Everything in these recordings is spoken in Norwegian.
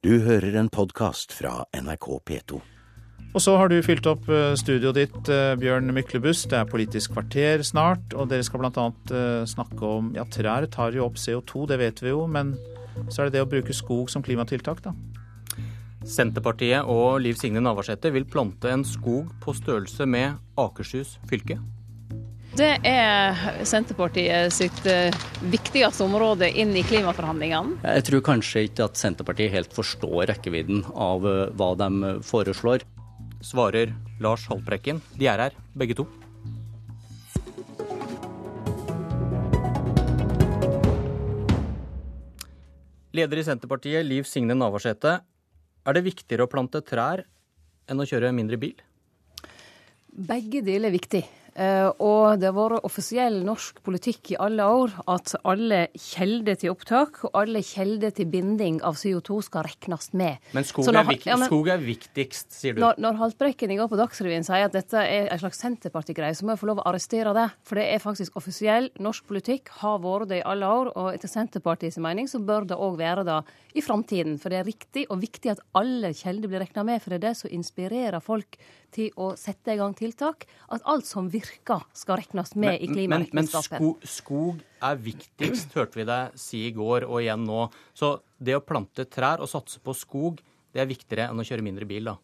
Du hører en podkast fra NRK P2. Og så har du fylt opp eh, studioet ditt, eh, Bjørn Myklebust. Det er Politisk kvarter snart, og dere skal bl.a. Eh, snakke om Ja, trær tar jo opp CO2, det vet vi jo, men så er det det å bruke skog som klimatiltak, da. Senterpartiet og Liv Signe Navarsete vil plante en skog på størrelse med Akershus fylke. Det er Senterpartiet sitt eh, viktigste område inn i klimaforhandlingene. Jeg tror kanskje ikke at Senterpartiet helt forstår rekkevidden av eh, hva de foreslår. Svarer Lars Haltbrekken. De er her, begge to. Leder i Senterpartiet, Liv Signe Navarsete. Er det viktigere å plante trær enn å kjøre mindre bil? Begge deler er viktig. Eh, og det har vært offisiell norsk politikk i alle år at alle kjelder til opptak og alle kjelder til binding av CO2 skal regnes med. Men skog, er, når- ja, men- skog er viktigst, sier du. Når, når Haltbrekken i går på Dagsrevyen sier at dette er en slags Senterparti-greie, så må jeg få lov å arrestere det. For det er faktisk offisiell norsk politikk, har vært det i alle år. Og etter Senterpartiets mening så bør det òg være det i framtiden. For det er riktig og viktig at alle kjelder blir regna med, for det er det som inspirerer folk til å sette i gang tiltak. At alt som virker, skal regnes med i men, men klimaregnskapet. skog er viktigst, hørte vi deg si i går og igjen nå. Så det å plante trær og satse på skog, det er viktigere enn å kjøre mindre bil, da.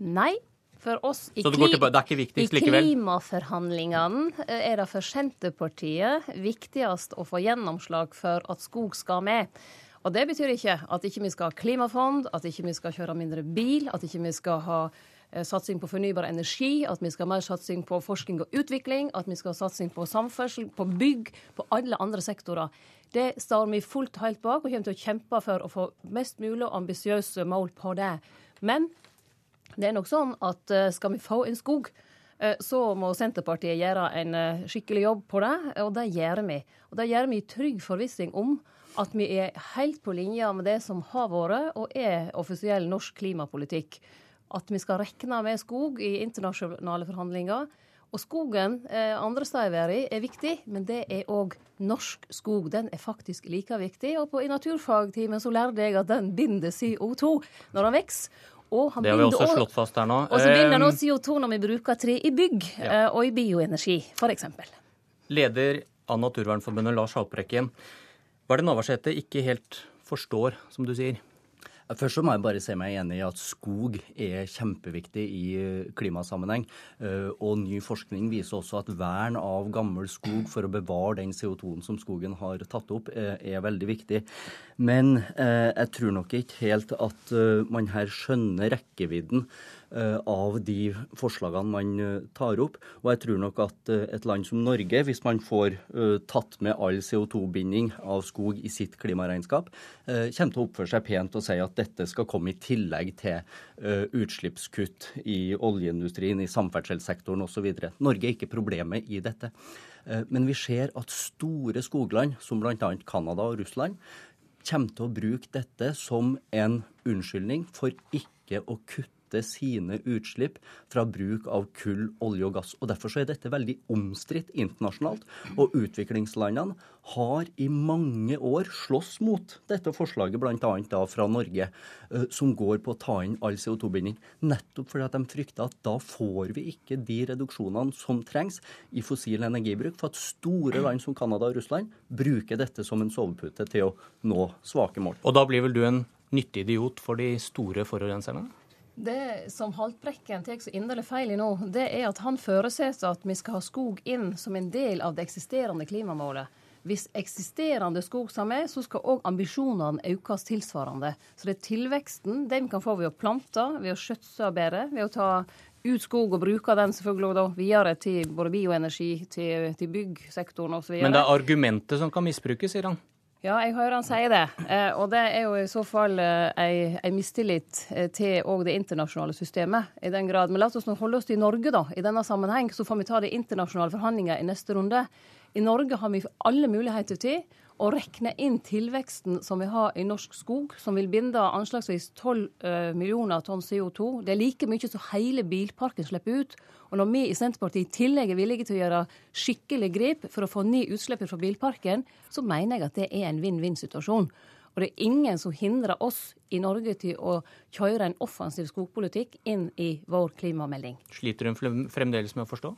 Nei. For oss i, i klimaforhandlingene eh, er det for Senterpartiet viktigst å få gjennomslag for at skog skal med. Og Det betyr ikke at ikke vi skal ha klimafond, at ikke vi skal kjøre mindre bil, at ikke vi skal ha satsing på fornybar energi, at vi skal ha mer satsing på forskning og utvikling, at vi skal ha satsing på samferdsel, på bygg, på alle andre sektorer. Det står vi fullt helt bak og kommer til å kjempe for å få mest mulig ambisiøse mål på det. Men det er nok sånn at eh, skal vi få en skog, eh, så må Senterpartiet gjøre en eh, skikkelig jobb på det, og det gjør vi. Og det gjør vi i trygg forvissing om at vi er helt på linje med det som har vært og er offisiell norsk klimapolitikk. At vi skal rekne med skog i internasjonale forhandlinger. Og skogen eh, andre steder i verden er viktig, men det er òg norsk skog. Den er faktisk like viktig. Og på, i naturfagtimen så lærte jeg at den binder CO2 når den vokser. Og han Det har vi også også- slått fast her nå. og så binder han Eh, også CO2 når vi bruker tre i bygg Ja. eh, og i bioenergi, f.eks. Leder av Naturvernforbundet, Lars Haltbrekken. Hva er det Navarsete ikke helt forstår, som du sier? Først så må jeg bare si meg enig i at skog er kjempeviktig i eh, klimasammenheng. Eh, Og ny forskning viser også at vern av gammel skog for å bevare den CO2-en som skogen har tatt opp, eh, er veldig viktig. Men jeg tror nok ikke helt at man her skjønner rekkevidden av de forslagene man eh, tar opp. Og jeg tror nok at eh, et land som Norge, hvis man får eh, tatt med all CO2-binding av skog i sitt klimaregnskap, eh, kommer til å oppføre seg pent og si at dette skal komme i tillegg til eh, utslippskutt i oljeindustrien, i samferdselssektoren osv. Norge er ikke problemet i dette. Eh, Men vi ser at store skogland, som bl.a. Canada og Russland, kommer til å bruke dette som en unnskyldning for ikke å kutte sine utslipp fra bruk av kull, olje og gass. Og Derfor så er dette veldig omstridt internasjonalt. Og utviklingslandene har i mange år slåss mot dette forslaget, bl.a. fra Norge, eh, som går på å ta inn all CO2-binding. Nettopp fordi at de frykter at da får vi ikke de reduksjonene som trengs i fossil energibruk, for at store land som Canada og Russland bruker dette som en sovepute til å nå svake mål. Og da blir vel du en nyttig idiot for de store forurenserne? Det som Haltbrekken tar så inderlig feil i nå, det er at han føresetter at vi skal ha skog inn som en del av det eksisterende klimamålet. Hvis eksisterende skog skal med, så skal òg ambisjonene økes tilsvarende. Så det er tilveksten den vi kan få ved å plante, ved å skjøtse bedre, ved å ta ut skog og bruke den selvfølgelig da videre til både bioenergi, til, til byggsektoren osv. Men det er argumentet som kan misbrukes, sier han. Ja, jeg hører han si det. Eh, og det er jo i så fall eh, ei, ei mistillit eh, til òg det internasjonale systemet. i den grad. Men la oss nå holde oss til Norge da, i denne sammenheng, så får vi ta de internasjonale forhandlinger i neste runde. I Norge har vi alle muligheter til å rekne inn tilveksten som vi har i norsk skog, som vil binde anslagsvis 12 eh, millioner tonn CO2. Det er like mye som hele bilparken slipper ut. Og når vi i Senterpartiet i tillegg er villige til å gjøre skikkelig grep for å få ned utslippet fra bilparken, så mener jeg at det er en vinn-vinn-situasjon. Og det er ingen som hindrer oss i Norge til å kjøre en offensiv skogpolitikk inn i vår klimamelding. Sliter hun fremdeles med å forstå?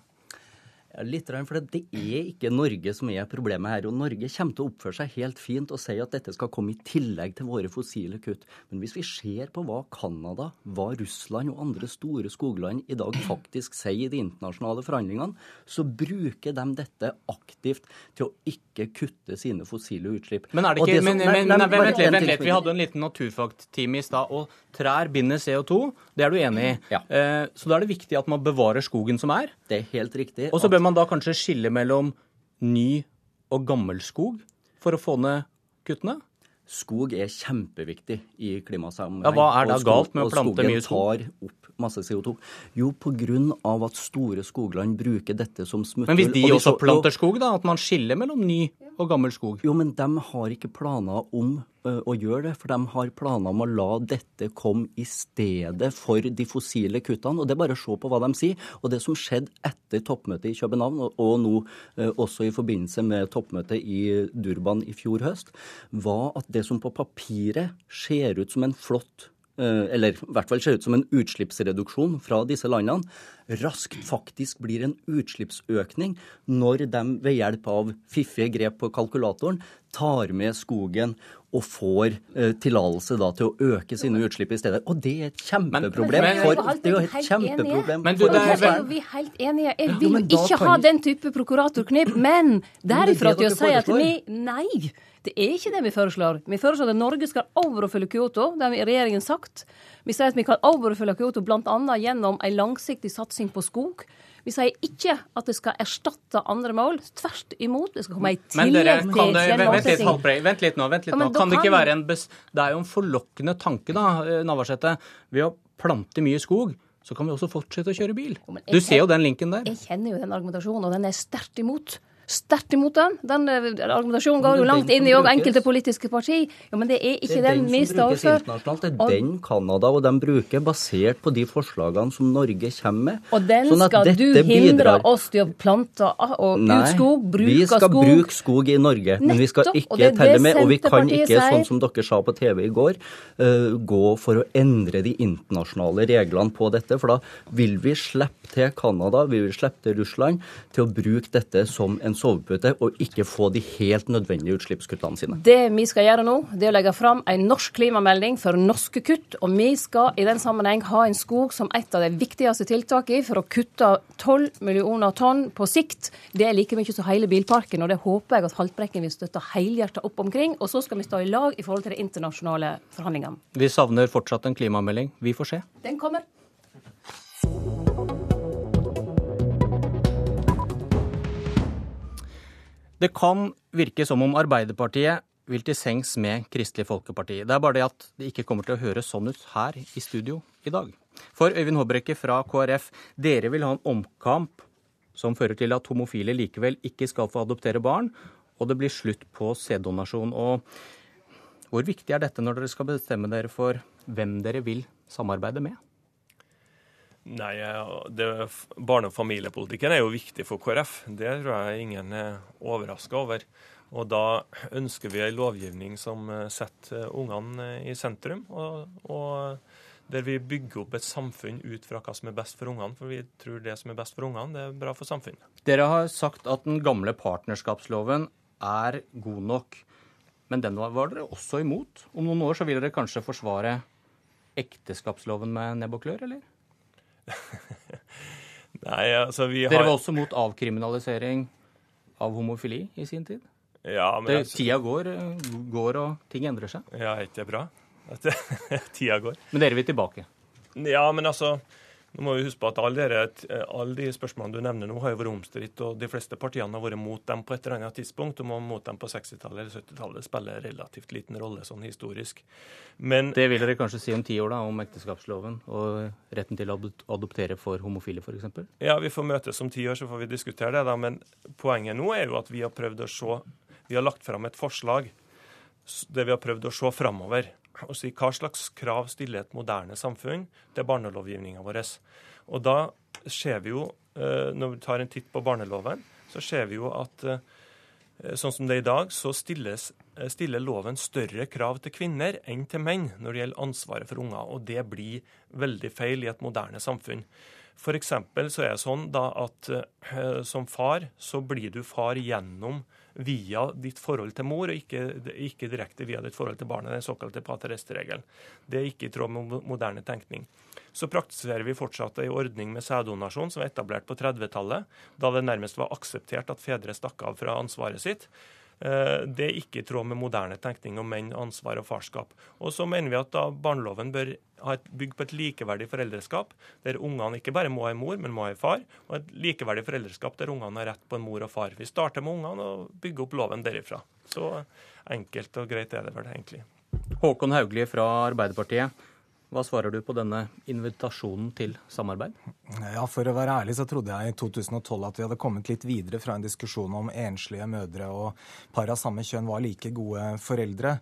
Litt, for Det er ikke Norge som er problemet her. og Norge kommer til å oppføre seg helt fint og si at dette skal komme i tillegg til våre fossile kutt. Men hvis vi ser på hva Canada, hva Russland og andre store skogland i dag faktisk sier i de internasjonale forhandlingene, så bruker de dette aktivt til å ikke kutte sine fossile utslipp. Men er det ikke, det som, men, men, men, vent litt, vent litt. Vi hadde en liten naturfagtime i stad. og Trær binder CO2, det er du enig i. Ja. Eh, så da er det viktig at man bevarer skogen som er. Det er helt riktig. Og så bør man da kanskje skille mellom ny og gammel skog for å få ned kuttene? Skog er kjempeviktig i klimasammenheng. Ja, hva er da galt med å plante mye skog? Skogen tar opp masse CO2. Jo, pga. at store skogland bruker dette som smutthull. Men hvis de også planter skog, da? At man skiller mellom ny og gammel skog? Jo, men de har ikke planer om å gjøre det. For de har planer om å la dette komme i stedet for de fossile kuttene. Og det er bare å se på hva de sier. Og det som skjedde etter toppmøtet i København, og nå også i forbindelse med toppmøtet i Durban i fjor høst, var at det som på papiret ser ut som en flott eller i hvert fall ser ut som en utslippsreduksjon fra disse landene, raskt faktisk blir en utslippsøkning når de ved hjelp av fiffige grep på kalkulatoren tar med skogen og får eh, tillatelse til å øke sine utslipp i stedet. Og det er et kjempeproblem. Men, men, for, det er jo et kjempeproblem. Men du, det er, er vi helt enige. Jeg vil ja, ikke ha den type prokuratorknip, men derifra til å si at vi Nei! Det er ikke det vi foreslår. Vi foreslår at Norge skal overoppfylle Kyoto, det har regjeringen sagt. Vi sier at vi kan overoppfylle Kyoto bl.a. gjennom en langsiktig satsing på skog. Vi sier ikke at det skal erstatte andre mål. Tvert imot. Det skal komme i tillegg til vent, litt, vent litt nå. Vent litt nå. Ja, kan det ikke være en bes... Det er jo en forlokkende tanke, da, eh, Navarsete. Ved å plante mye skog så kan vi også fortsette å kjøre bil. Du ser jo den linken der. Jeg kjenner jo den argumentasjonen, og den er sterkt imot sterkt imot den. Den eh, argumentasjonen går jo langt inn i enkelte politiske parti. Ja, Men det er ikke det er den, den vi står for. Det er den Canada og de bruker, basert på de forslagene som Norge kommer med. Og den sånn skal du hindre bidrar... oss til å plante og Nei, ut skog, bruke skog. Vi skal skog. bruke skog i Norge, men vi skal ikke telle med. Og vi kan ikke, sånn som dere sa på TV i går, uh, gå for å endre de internasjonale reglene på dette. For da vil vi slippe til Canada, vi vil slippe til Russland til å bruke dette som en sovepute og ikke få de helt nødvendige utslippskuttene sine. Det vi skal gjøre nå, det er å legge fram en norsk klimamelding for norske kutt. Og vi skal i den sammenheng ha en skog som et av de viktigste tiltakene for å kutte 12 millioner tonn på sikt. Det er like mye som hele bilparken, og det håper jeg at Haltbrekken vil støtte helhjertet opp omkring. Og så skal vi stå i lag i forhold til de internasjonale forhandlingene. Vi savner fortsatt en klimamelding. Vi får se. Den kommer. Det kan virke som om Arbeiderpartiet vil til sengs med Kristelig Folkeparti. Det er bare det at det ikke kommer til å høres sånn ut her i studio i dag. For Øyvind Håbrekke fra KrF, dere vil ha en omkamp som fører til at homofile likevel ikke skal få adoptere barn, og det blir slutt på sæddonasjon. Og hvor viktig er dette når dere skal bestemme dere for hvem dere vil samarbeide med? Nei, det, Barne- og familiepolitikken er jo viktig for KrF. Det tror jeg ingen er overraska over. Og da ønsker vi en lovgivning som eh, setter ungene eh, i sentrum. Og, og, der vi bygger opp et samfunn ut fra hva som er best for ungene. For vi tror det som er best for ungene, det er bra for samfunnet. Dere har sagt at den gamle partnerskapsloven er god nok. Men den var dere også imot. Om noen år så vil dere kanskje forsvare ekteskapsloven med nebb og klør, eller? Nei, altså vi har Dere var også mot avkriminalisering av homofili i sin tid? Ja, men... Det, tida går, går, og ting endrer seg. Ja, er ikke det bra? At tida går. Men dere vil tilbake? Ja, men altså nå må vi huske på at alle, dere, alle de spørsmålene du nevner nå, har jo vært omstridt, og de fleste partiene har vært mot dem på et eller annet tidspunkt. Og mot dem på 60-tallet eller 70-tallet spiller relativt liten rolle sånn historisk. Men Det vil dere kanskje si om ti år, da, om ekteskapsloven og retten til å adoptere for homofile, f.eks.? Ja, vi får møtes om ti år, så får vi diskutere det, da. Men poenget nå er jo at vi har prøvd å se Vi har lagt fram et forslag det vi har prøvd å se framover og si hva slags krav stiller et moderne samfunn til barnelovgivninga vår. Og da ser vi jo, eh, når vi tar en titt på barneloven, så ser vi jo at eh, sånn som det er i dag, så stilles stiller loven større krav til kvinner enn til menn når det gjelder ansvaret for unger, og det blir veldig feil i et moderne samfunn. F.eks. så er det sånn da at uh, som far så blir du far gjennom via ditt forhold til mor, og ikke, ikke direkte via ditt forhold til barnet, den såkalte paterest-regelen. Det er ikke i tråd med moderne tenkning. Så praktiserer vi fortsatt ei ordning med sæddonasjon som var etablert på 30-tallet, da det nærmest var akseptert at fedre stakk av fra ansvaret sitt. Eh, det er ikke i tråd med moderne tenkning om menn, ansvar og farskap. Og så mener vi at da barneloven bør ha et bygg på et likeverdig foreldreskap, der ungene ikke bare må ha en mor, men må ha en far. Og et likeverdig foreldreskap der ungene har rett på en mor og far. Vi starter med ungene og bygger opp loven derifra. Så enkelt og greit er det vel egentlig. Håkon Hauglie fra Arbeiderpartiet. Hva svarer du på denne invitasjonen til samarbeid? Ja, For å være ærlig så trodde jeg i 2012 at vi hadde kommet litt videre fra en diskusjon om enslige mødre og par av samme kjønn var like gode foreldre.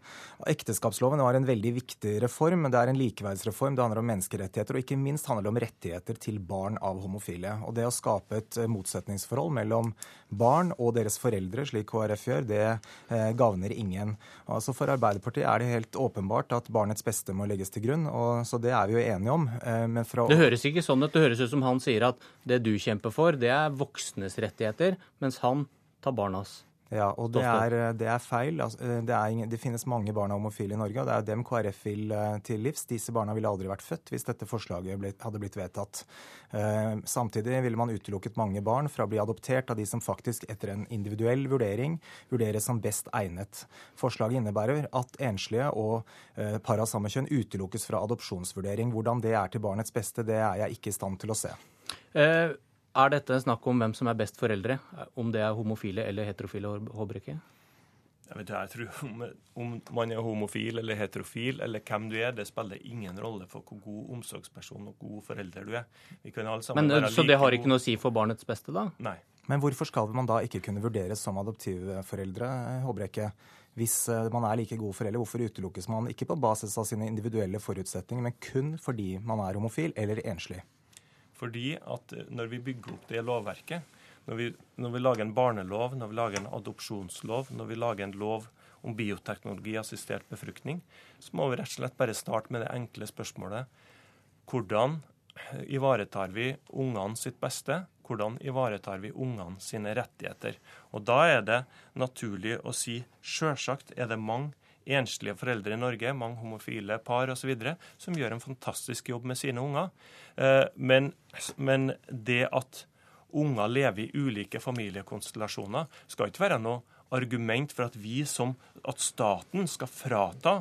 Ekteskapsloven var en veldig viktig reform, det er en likeverdsreform. Det handler om menneskerettigheter, og ikke minst handler det om rettigheter til barn av homofile. Og det å skape et motsetningsforhold mellom barn og deres foreldre, slik KrF gjør, det eh, gagner ingen. Altså For Arbeiderpartiet er det helt åpenbart at barnets beste må legges til grunn. og så det er vi jo enige om. Eh, fra... Det høres ikke sånn ut. Det høres ut som han sier at det du kjemper for, det er voksnes rettigheter, mens han tar barnas. Ja, og det er, det er feil. Altså, eh, det, er, det, finnes mange barn av homofile i Norge, og det er dem KrF vil eh, til livs. Disse barna ville aldri vært født hvis dette forslaget ble, hadde blitt vedtatt. Eh, samtidig ville man utelukket mange barn fra å bli adoptert av de som faktisk etter en individuell vurdering vurderes som best egnet. Forslaget innebærer at enslige og eh, par av samme kjønn utelukkes fra adopsjonsvurdering. Hvordan det er til barnets beste, det er jeg ikke i stand til å se. Eh, er dette snakk om hvem som er best foreldre? Om det er homofile eller heterofile, Håbrekke? Jeg, vet, jeg tror om, om, man er homofil eller heterofil eller hvem du er, det spiller ingen rolle for hvor god omsorgsperson og god forelder du er. Men, så det har ikke noe å si for barnets beste, da? Nei. Men hvorfor skal man da ikke kunne vurderes som adoptivforeldre, Håbrekke? Hvis eh, man er like gode foreldre, hvorfor utelukkes man ikke på basis av sine individuelle forutsetninger, men kun fordi man er homofil eller enslig? Fordi at eh, når vi bygger opp det lovverket, når vi, når vi lager en barnelov, når vi lager en adopsjonslov, når vi lager en lov om bioteknologi-assistert befruktning, så må vi rett og slett bare starte med det enkle spørsmålet hvordan ivaretar vi ungene sitt beste? Hvordan ivaretar vi ungene sine rettigheter? Og Da er det naturlig å si sjølsagt er det mange enslige foreldre i Norge, mange homofile par osv., som gjør en fantastisk jobb med sine unger. Eh, men, men det at unger lever i ulike familiekonstellasjoner, skal ikke være noe argument for at vi som at staten skal frata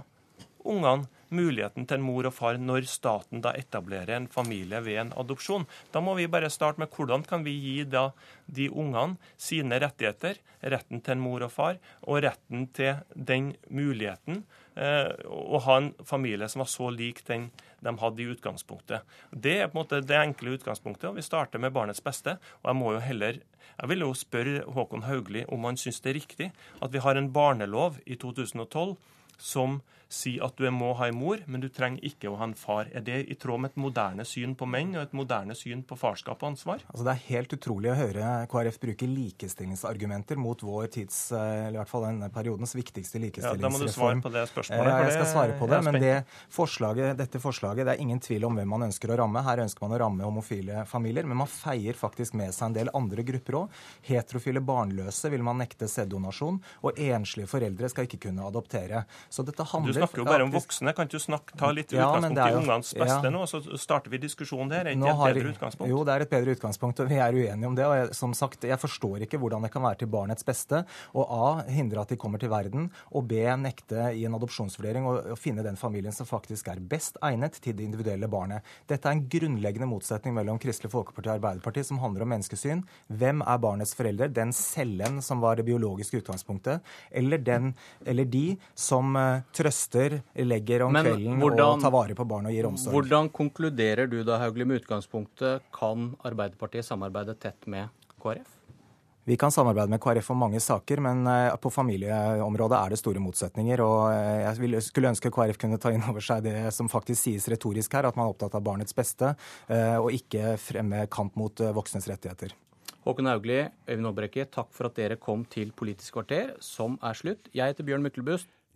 ungene muligheten til en mor og far når staten da etablerer en familie ved en adopsjon. Da må vi bare starte med hvordan kan vi gi da de ungene sine rettigheter, retten til en mor og far, og retten til den muligheten eh, å ha en familie som var så lik den de hadde i utgangspunktet. Det er på en måte det enkle utgangspunktet, og vi starter med barnets beste. og jeg må jo heller jeg vil jo spørre Håkon Haugli om han syns det er riktig at vi har en barnelov i 2012 som sier at du må ha en mor, men du trenger ikke å ha en far. Er det i tråd med et moderne syn på menn og et moderne syn på farskap og ansvar? Altså, det er helt utrolig å høre KrF bruke likestillingsargumenter mot vår tids, eh, eller i hvert fall denne periodens viktigste likestillingsreform. Ja, da må du svare på det spørsmålet. For jeg skal svare på det, men det forslaget, dette forslaget, det er ingen tvil om hvem man ønsker å ramme. Her ønsker man å ramme homofile familier, men man feier faktisk med seg en del andre grupper òg. Heterofile barnløse vil man nekte sæddonasjon, og enslige foreldre skal ikke kunne adoptere. Så dette handler snakker jo bare om voksne. Kan ikke du snakke, ta litt ja, utgangspunkt i ungenes beste ja. nå, så starter vi diskusjonen der? Er ikke et bedre utgangspunkt? Jo, det er et bedre utgangspunkt, og vi er uenige om det. og jeg, som sagt, jeg forstår ikke hvordan det kan være til barnets beste å A. hindre at de kommer til verden, og B. nekte i en adopsjonsvurdering å finne den familien som faktisk er best egnet til det individuelle barnet. Dette er en grunnleggende motsetning mellom Kristelig Folkeparti og Arbeiderpartiet som handler om menneskesyn. Hvem er barnets foreldre? Den cellen som var det biologiske utgangspunktet, eller, den, eller de som uh, trøster, legger om Men kvelden hvordan, og tar vare på barn og gir omsorg. Hvordan konkluderer du da, Hauglie, med utgangspunktet kan Arbeiderpartiet samarbeide tett med KrF? Vi kan samarbeide med KrF om mange saker, men eh, på familieområdet er det store motsetninger. og eh, Jeg skulle ønske KrF kunne ta inn over seg det som faktisk sies retorisk her, at man er opptatt av barnets beste, og ikke fremme kamp mot voksnes rettigheter. Håkon Haugli, Øyvind Håbrekke, takk for at dere kom til Politisk kvarter, som er slutt. Jeg heter Bjørn Myklebust.